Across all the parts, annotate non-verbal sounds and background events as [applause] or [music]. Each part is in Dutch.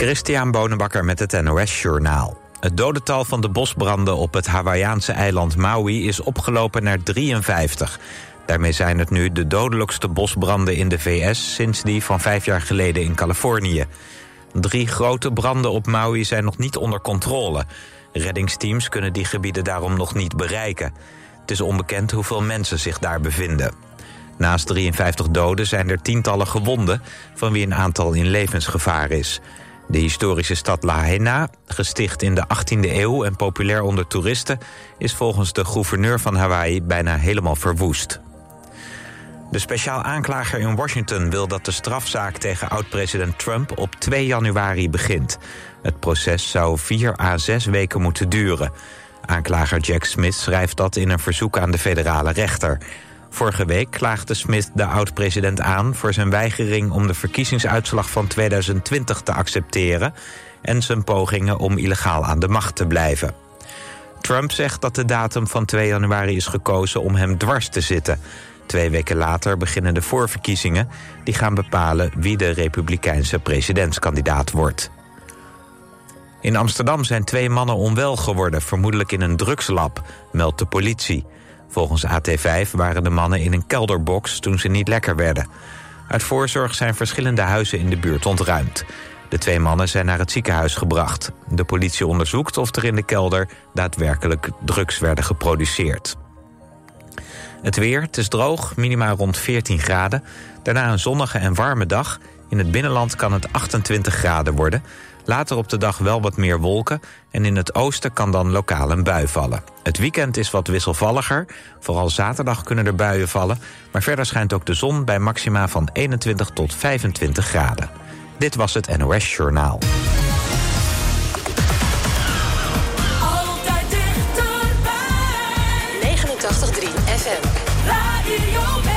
Christian Bonenbakker met het NOS Journaal. Het dodental van de bosbranden op het Hawaïaanse eiland Maui is opgelopen naar 53. Daarmee zijn het nu de dodelijkste bosbranden in de VS... sinds die van vijf jaar geleden in Californië. Drie grote branden op Maui zijn nog niet onder controle. Reddingsteams kunnen die gebieden daarom nog niet bereiken. Het is onbekend hoeveel mensen zich daar bevinden. Naast 53 doden zijn er tientallen gewonden... van wie een aantal in levensgevaar is... De historische stad Lahaina, gesticht in de 18e eeuw en populair onder toeristen... is volgens de gouverneur van Hawaii bijna helemaal verwoest. De speciaal aanklager in Washington wil dat de strafzaak tegen oud-president Trump op 2 januari begint. Het proces zou vier à zes weken moeten duren. Aanklager Jack Smith schrijft dat in een verzoek aan de federale rechter. Vorige week klaagde Smith de oud-president aan voor zijn weigering om de verkiezingsuitslag van 2020 te accepteren en zijn pogingen om illegaal aan de macht te blijven. Trump zegt dat de datum van 2 januari is gekozen om hem dwars te zitten. Twee weken later beginnen de voorverkiezingen die gaan bepalen wie de republikeinse presidentskandidaat wordt. In Amsterdam zijn twee mannen onwel geworden, vermoedelijk in een drugslab, meldt de politie. Volgens AT5 waren de mannen in een kelderbox toen ze niet lekker werden. Uit voorzorg zijn verschillende huizen in de buurt ontruimd. De twee mannen zijn naar het ziekenhuis gebracht. De politie onderzoekt of er in de kelder daadwerkelijk drugs werden geproduceerd. Het weer, het is droog, minimaal rond 14 graden. Daarna een zonnige en warme dag. In het binnenland kan het 28 graden worden. Later op de dag wel wat meer wolken en in het oosten kan dan lokaal een bui vallen. Het weekend is wat wisselvalliger. Vooral zaterdag kunnen er buien vallen. Maar verder schijnt ook de zon bij maxima van 21 tot 25 graden. Dit was het NOS Journaal. Altijd dichterbij. 89.3 FM. Radio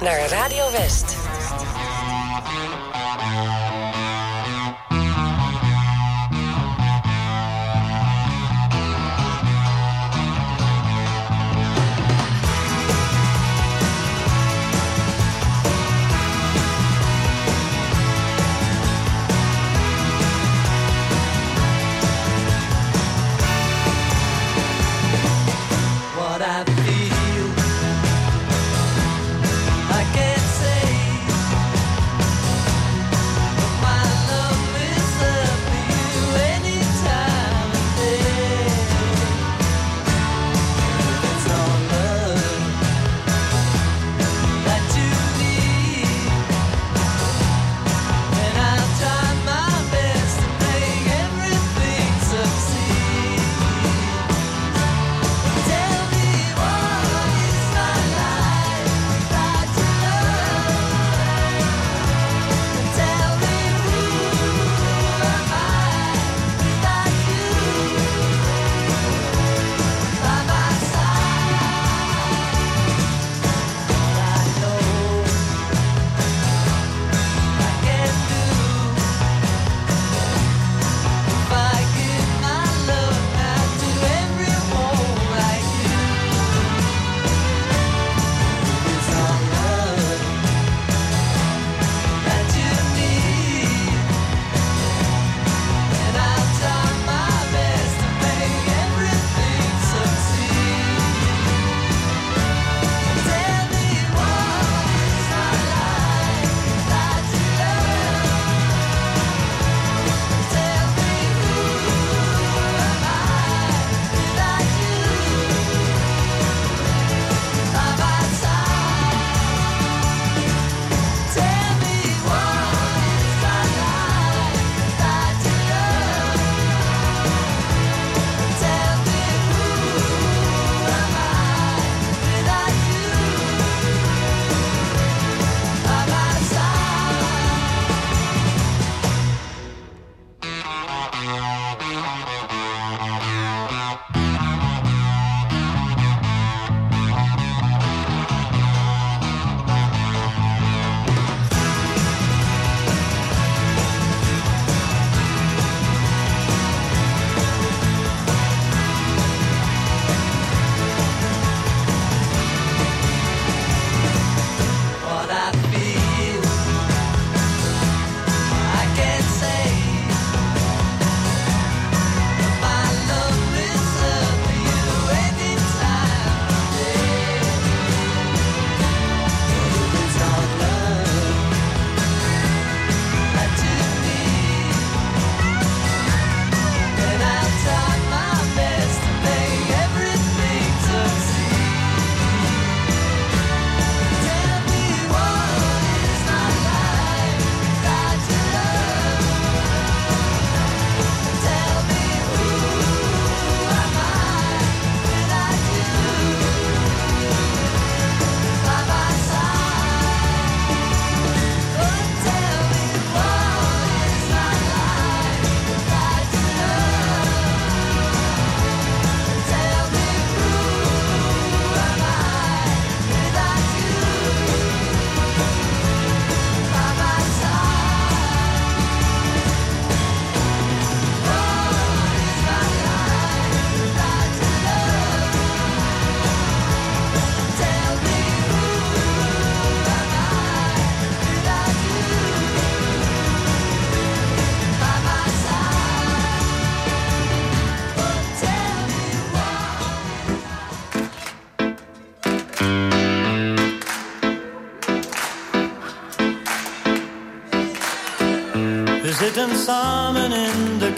naar Radio West.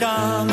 像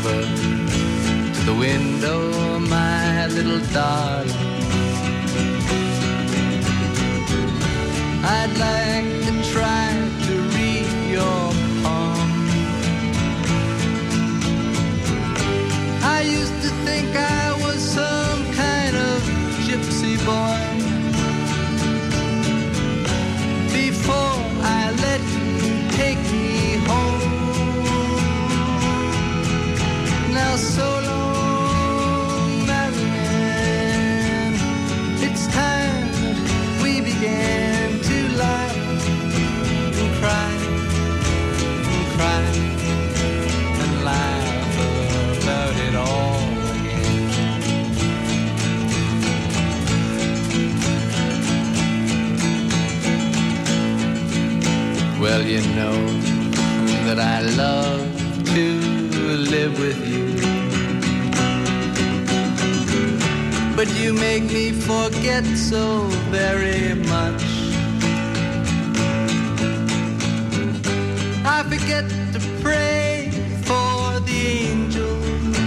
over to the window, my little darling. I'd like You know that I love to live with you. But you make me forget so very much. I forget to pray for the angels,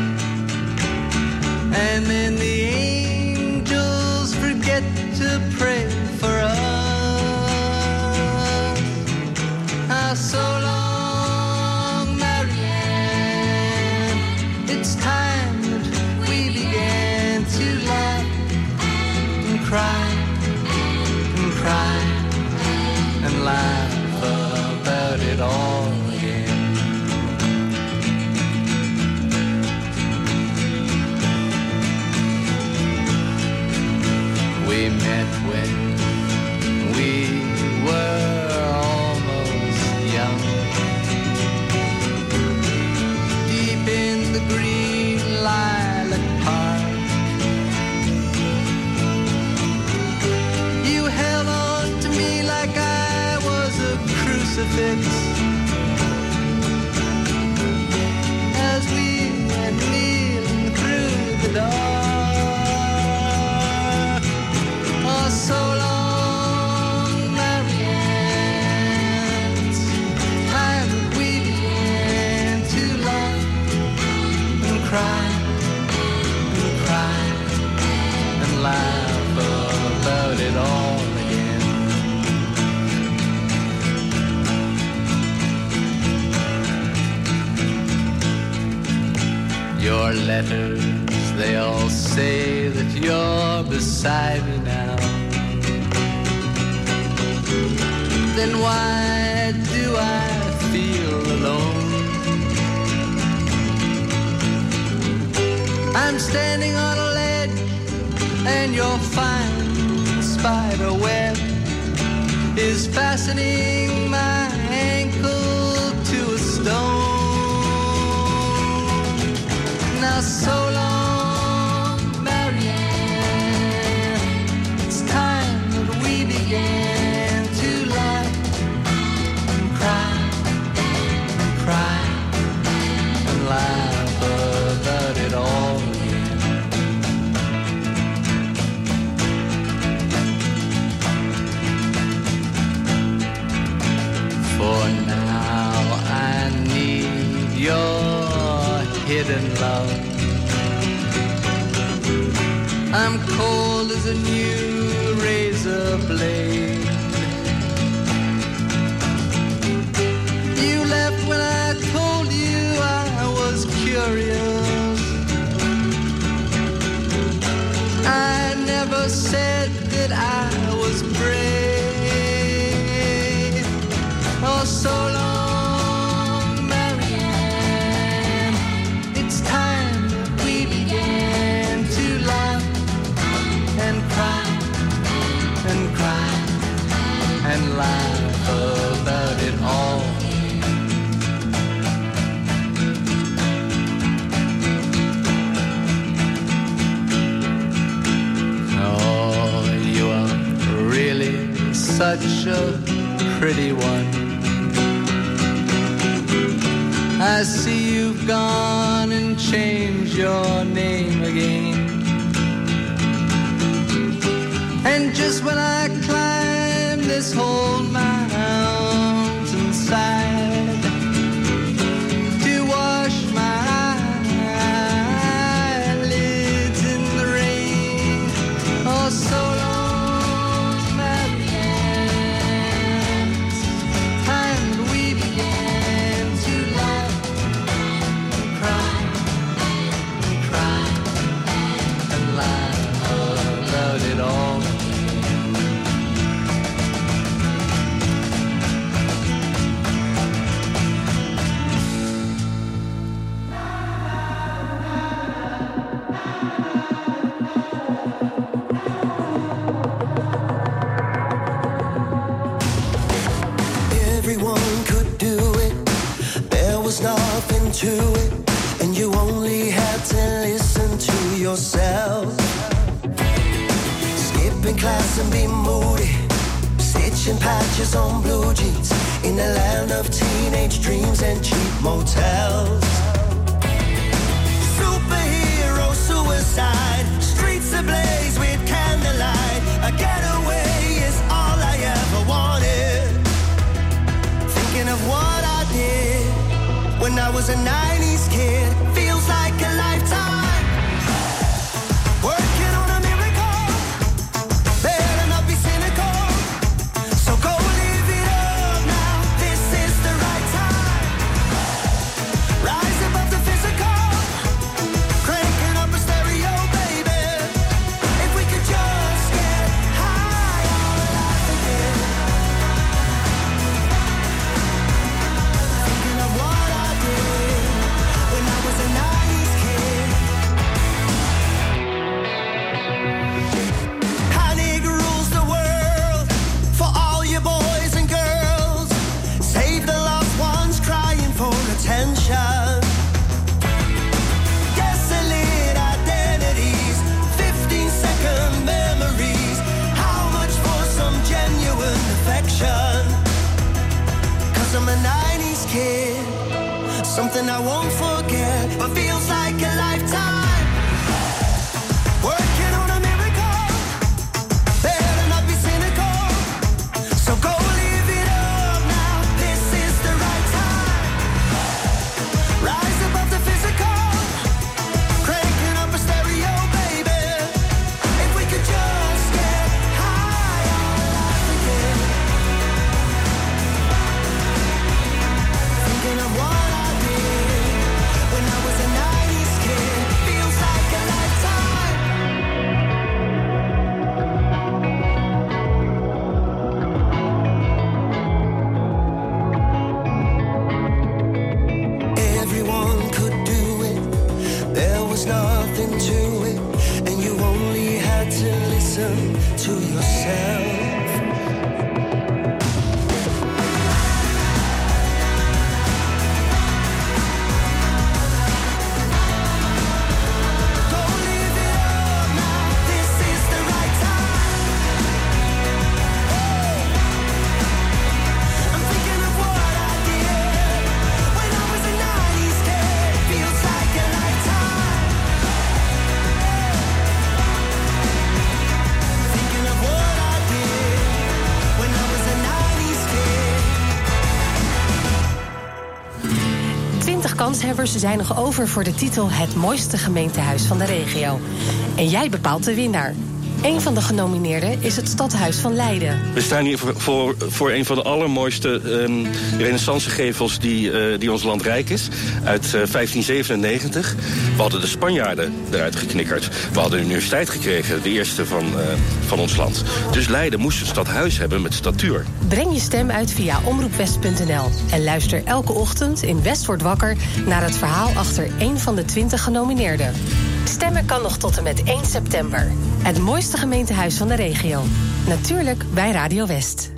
and then the angels forget to pray We met when we were almost young. Deep in the green lilac park. You held on to me like I was a crucifix. Letters, they all say that you're beside me now. Then why do I feel alone? I'm standing on a ledge and your fine spider web is fastening my so hidden love. I'm cold as a new razor blade. You left when I told you I was curious. I never said that I was brave. Oh, so such a pretty one. I see you've gone and changed your name again. And just when I climb this whole to it, and you only had to listen to yourself. Skipping class and be moody, stitching patches on blue jeans in the land of teenage dreams and cheap motels. Superhero suicide, streets ablaze. when I was a 90s kid. Ze zijn nog over voor de titel Het mooiste gemeentehuis van de regio. En jij bepaalt de winnaar. Een van de genomineerden is het Stadhuis van Leiden. We staan hier voor, voor, een van de allermooiste um, renaissancegevels die, eh, die ons land rijk is. Uit eh, 1597. We hadden de Spanjaarden eruit geknikkerd. We hadden de universiteit gekregen, de eerste van, eh, van ons land. Dus Leiden moest een stadhuis hebben met statuur. Breng je stem uit via omroepwest.nl. En luister elke ochtend in West wordt wakker... naar het verhaal achter een van de 20 genomineerden. Stemmen kan nog tot en met 1 september. Het mooiste gemeentehuis van de regio. Natuurlijk bij Radio West.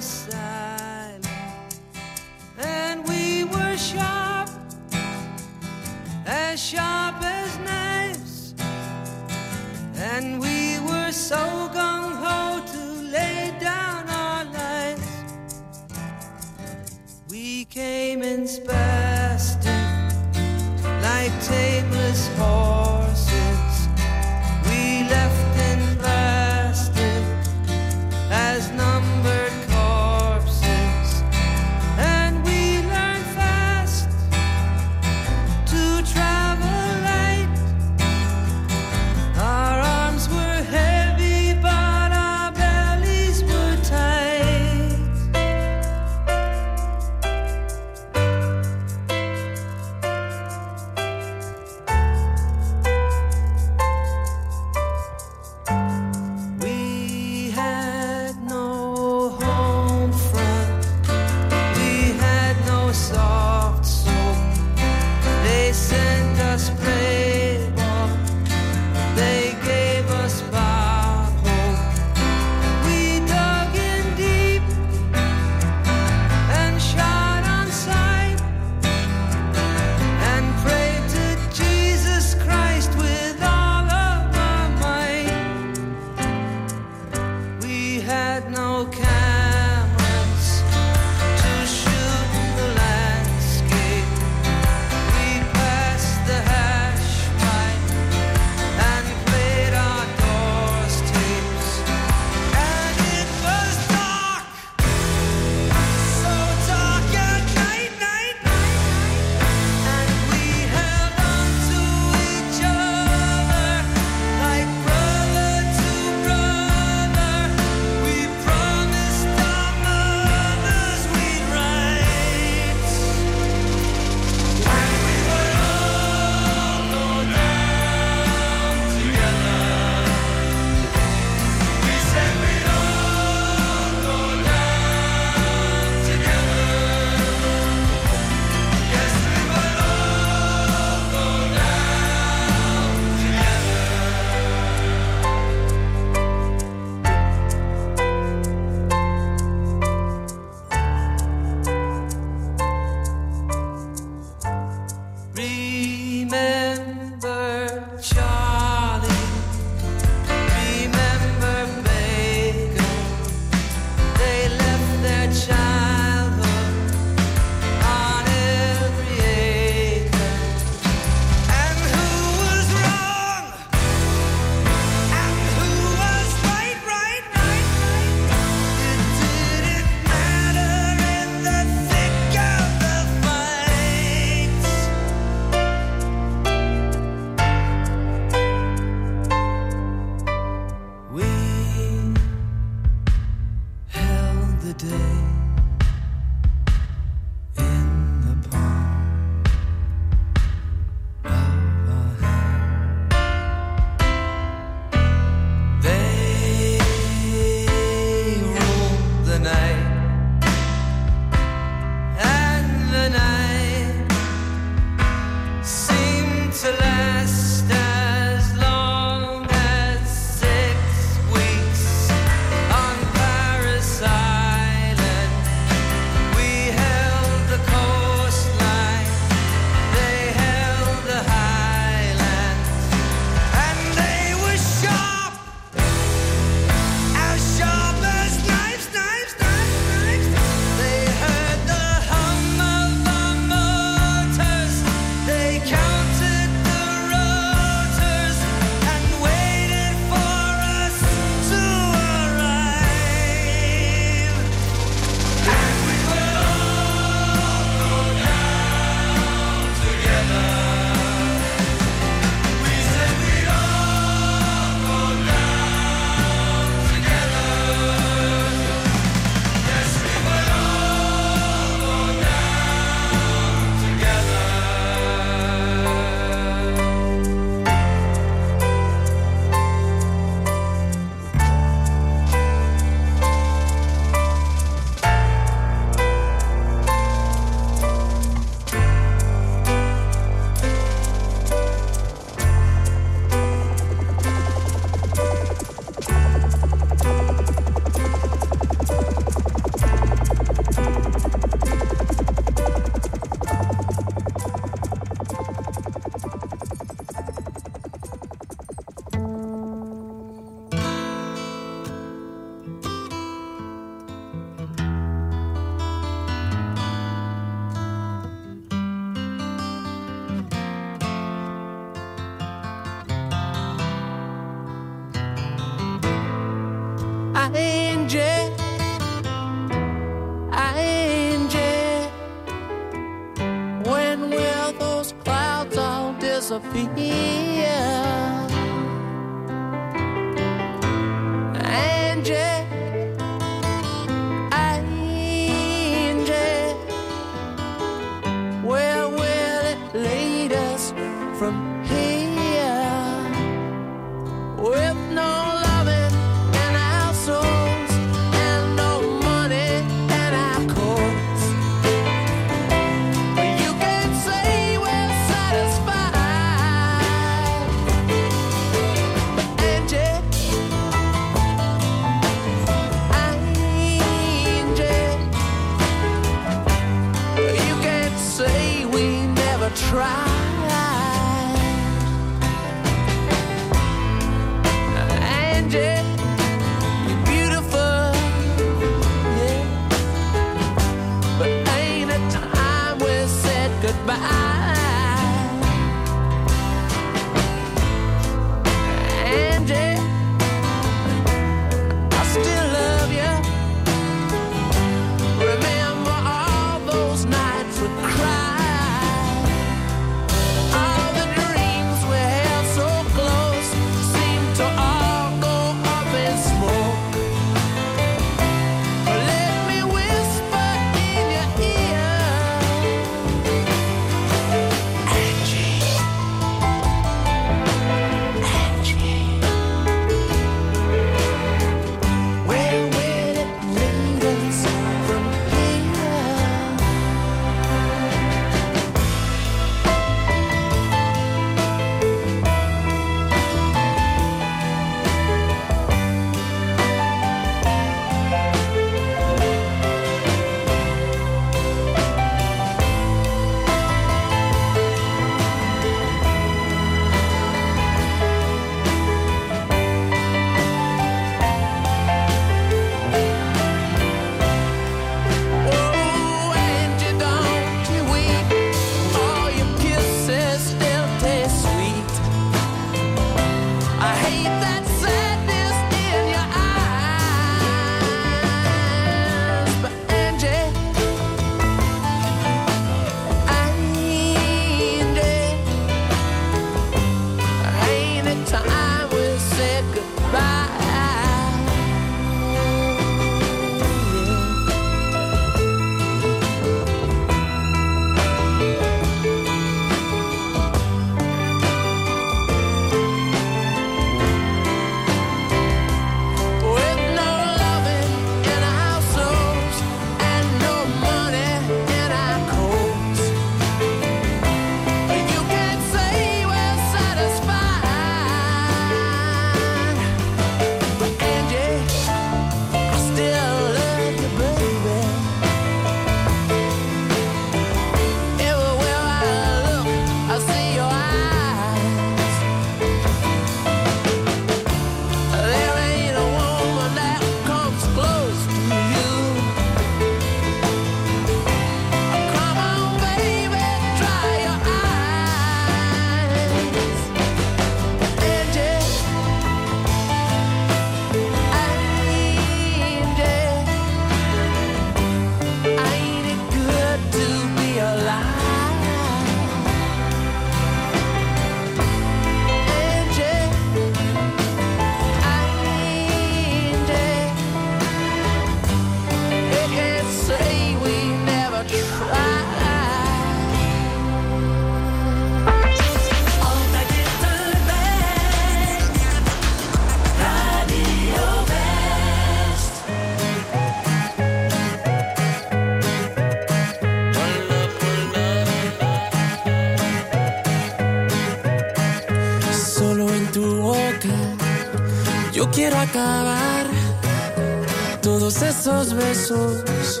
besos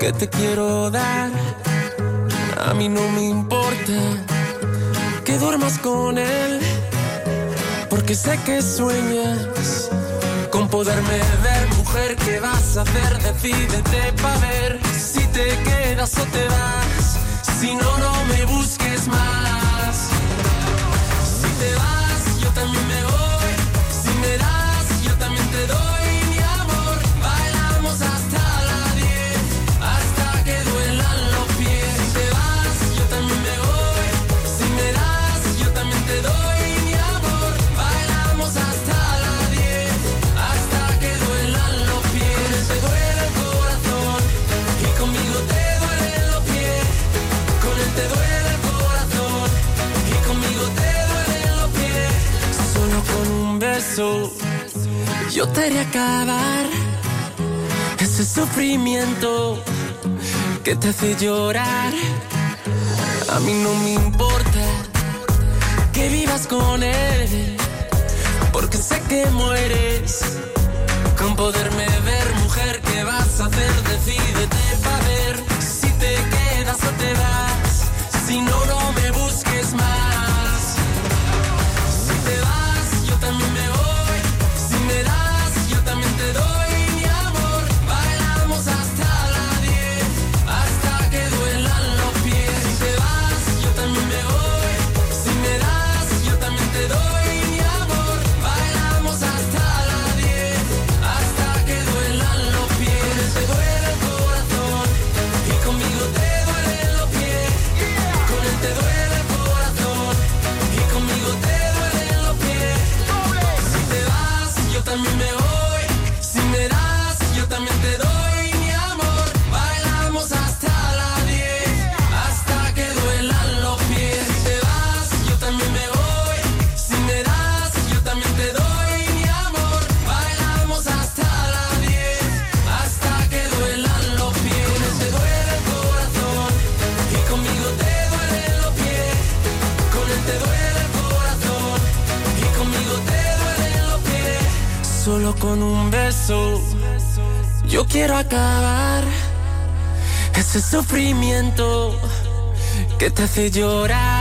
que te quiero dar. A mí no me importa que duermas con él, porque sé que sueñas con poderme ver. Mujer, ¿qué vas a hacer? Decídete pa' ver si te quedas o te vas. Si no, no me busques más. sufrimiento que te hace llorar. A mí no me importa que vivas con él, porque sé que mueres con poderme ver, mujer. ¿Qué vas a hacer? Decídete para ver si te quedas o te vas. con un beso. Yo quiero acabar ese sufrimiento que te hace llorar.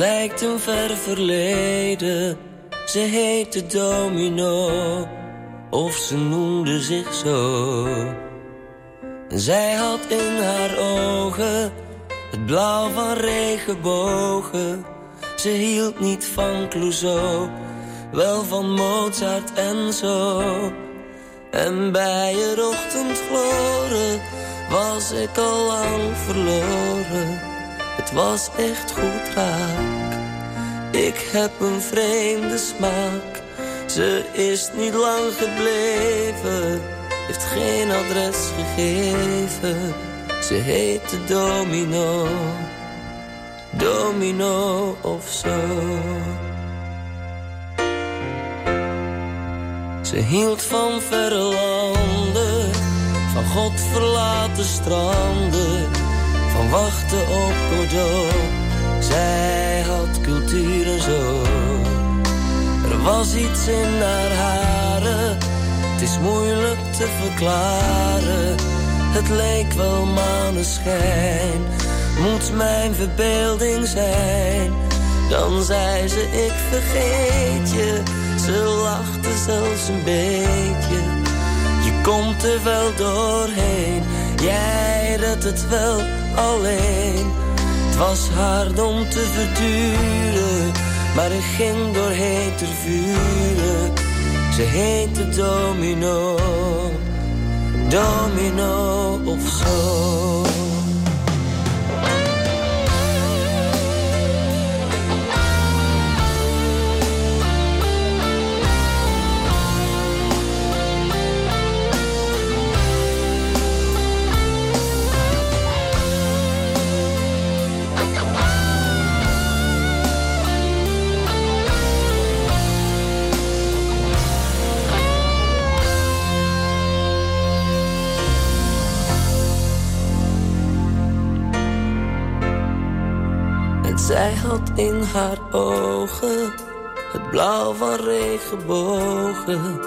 lijkt een ver verleden. Ze heette Domino, of ze noemde zich zo. Zij had in haar ogen het blauw van regenbogen. Ze hield niet van Clouseau, wel van Mozart en zo. En bij het ochtendgloren was ik al lang verloren het was echt goed raak. Ik heb een vreemde smaak. Ze is niet lang gebleven. Heeft geen adres gegeven. Ze heette Domino. Domino of zo. Ze hield van verre landen. Van God verlaten stranden van wachten op Godot. Zij had cultuur en zo. Er was iets in haar haren, het is moeilijk te verklaren. Het leek wel maneschijn, moet mijn verbeelding zijn. Dan zei ze, ik vergeet je, ze lachte zelfs een beetje. Je komt er wel doorheen, jij redt het wel alleen. Het was hard om te verduren, maar ik ging doorheen te vuren. Ze heette Domino, Domino of zo. Zij had in haar ogen het blauw van regenbogen.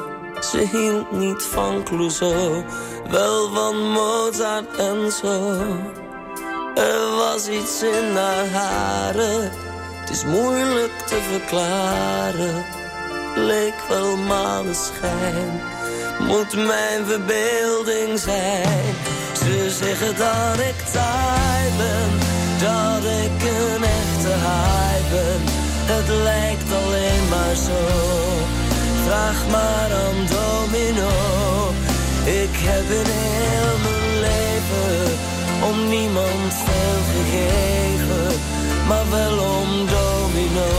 Ze hield niet van Clouseau, wel van Mozart en zo. Er was iets in haar haren, het is moeilijk te verklaren. Leek wel maneschijn, moet mijn verbeelding zijn. Ze zeggen dat ik taai ben, Het lijkt alleen maar zo. Vraag maar aan Domino. Ik heb in heel mijn leven om niemand veel gegeven, maar wel om Domino.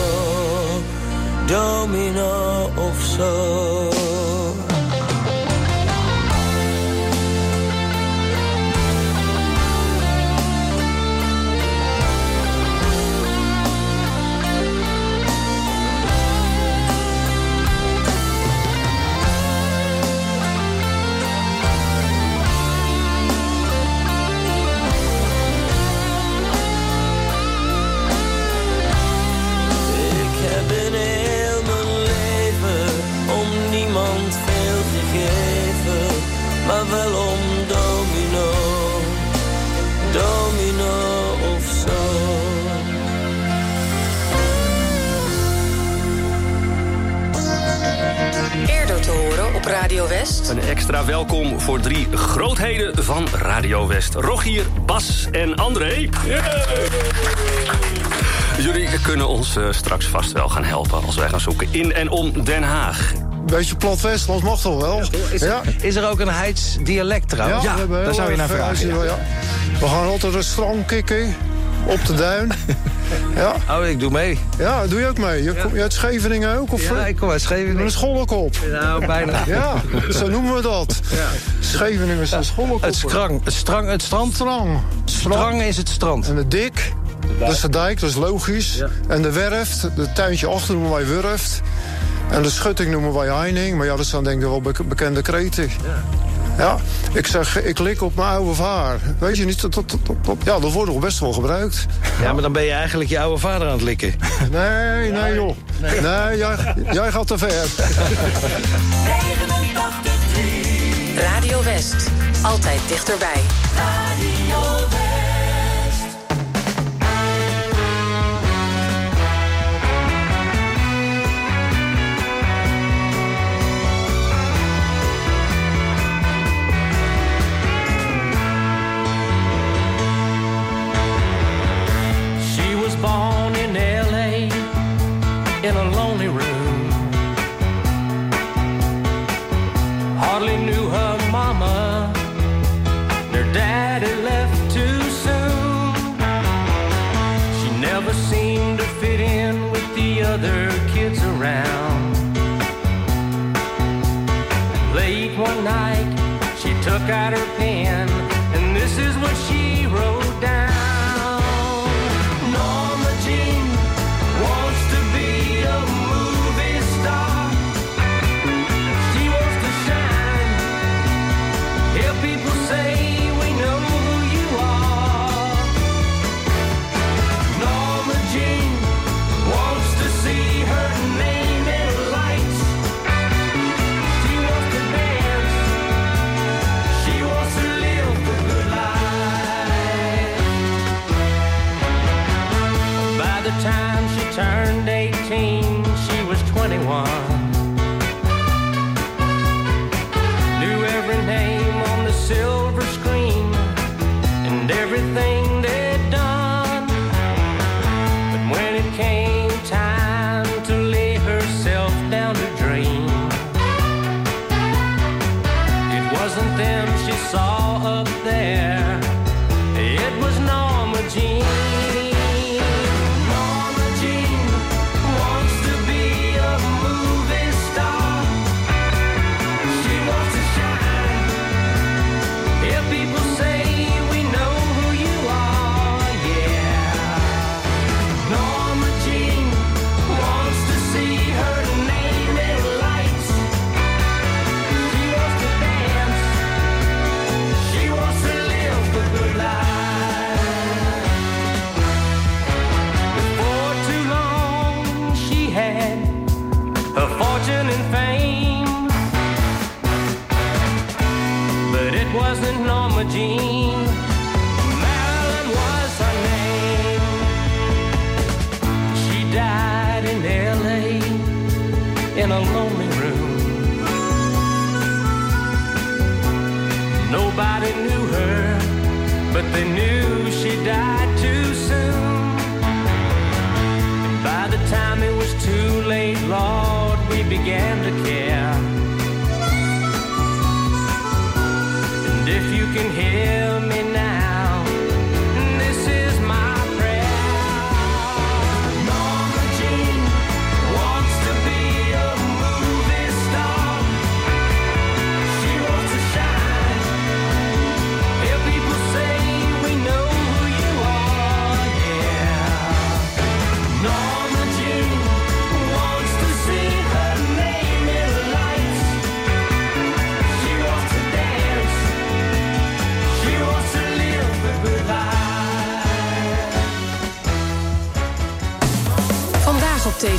Domino of zo. Radio West. Een extra welkom voor drie grootheden van Radio West. Rogier, Bas en André. Jullie kunnen ons eh, straks vast wel gaan helpen als wij gaan zoeken in en om Den Haag. Beetje plat Westlands mag toch wel? Is, ja. is er ook een Heids dialect trouwens? hebben daar zou je naar vragen. ja. ja. We gaan altijd een strand kikken op de duin. [laughs] ja. Oh, ik doe mee. ja, doe je ook mee? Je, kom, je uit Scheveningen ook? Of, Ja, ik kom uit Met Scheveningen. een schollekop. Nou, bijna. Ja, zo noemen we dat. Scheveningen is een schollekop. Het, skrang, het, strang, het strand. Strang. Strang is het strand. En de dik, dat is de dijk, dat is logisch. En de werft, het tuintje achter noemen wij wurft. En de schutting noemen wij heining. Maar ja, dat zijn denk ik wel bek- bekende kreten. Ja. Ik zeg, ik lik op mijn oude vaar. Weet je niet, dat, dat, dat- dat- ja, dat wordt nog best wel gebruikt. Ja, maar dan ben je eigenlijk je oude vader aan het likken. [laughs] Nee, nee joh. Nee, jij, jij gaat te ver. 89.3 Radio West. Altijd dichterbij. got her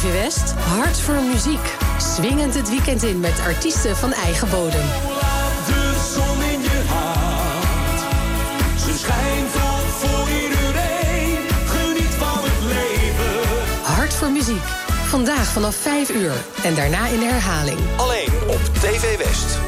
TV West, hart voor muziek. Swingend het weekend in met artiesten van eigen bodem. hart. Voor. Geniet van het leven. Hart voor muziek. Vandaag vanaf 5 uur en daarna in de herhaling. Alleen op TV West.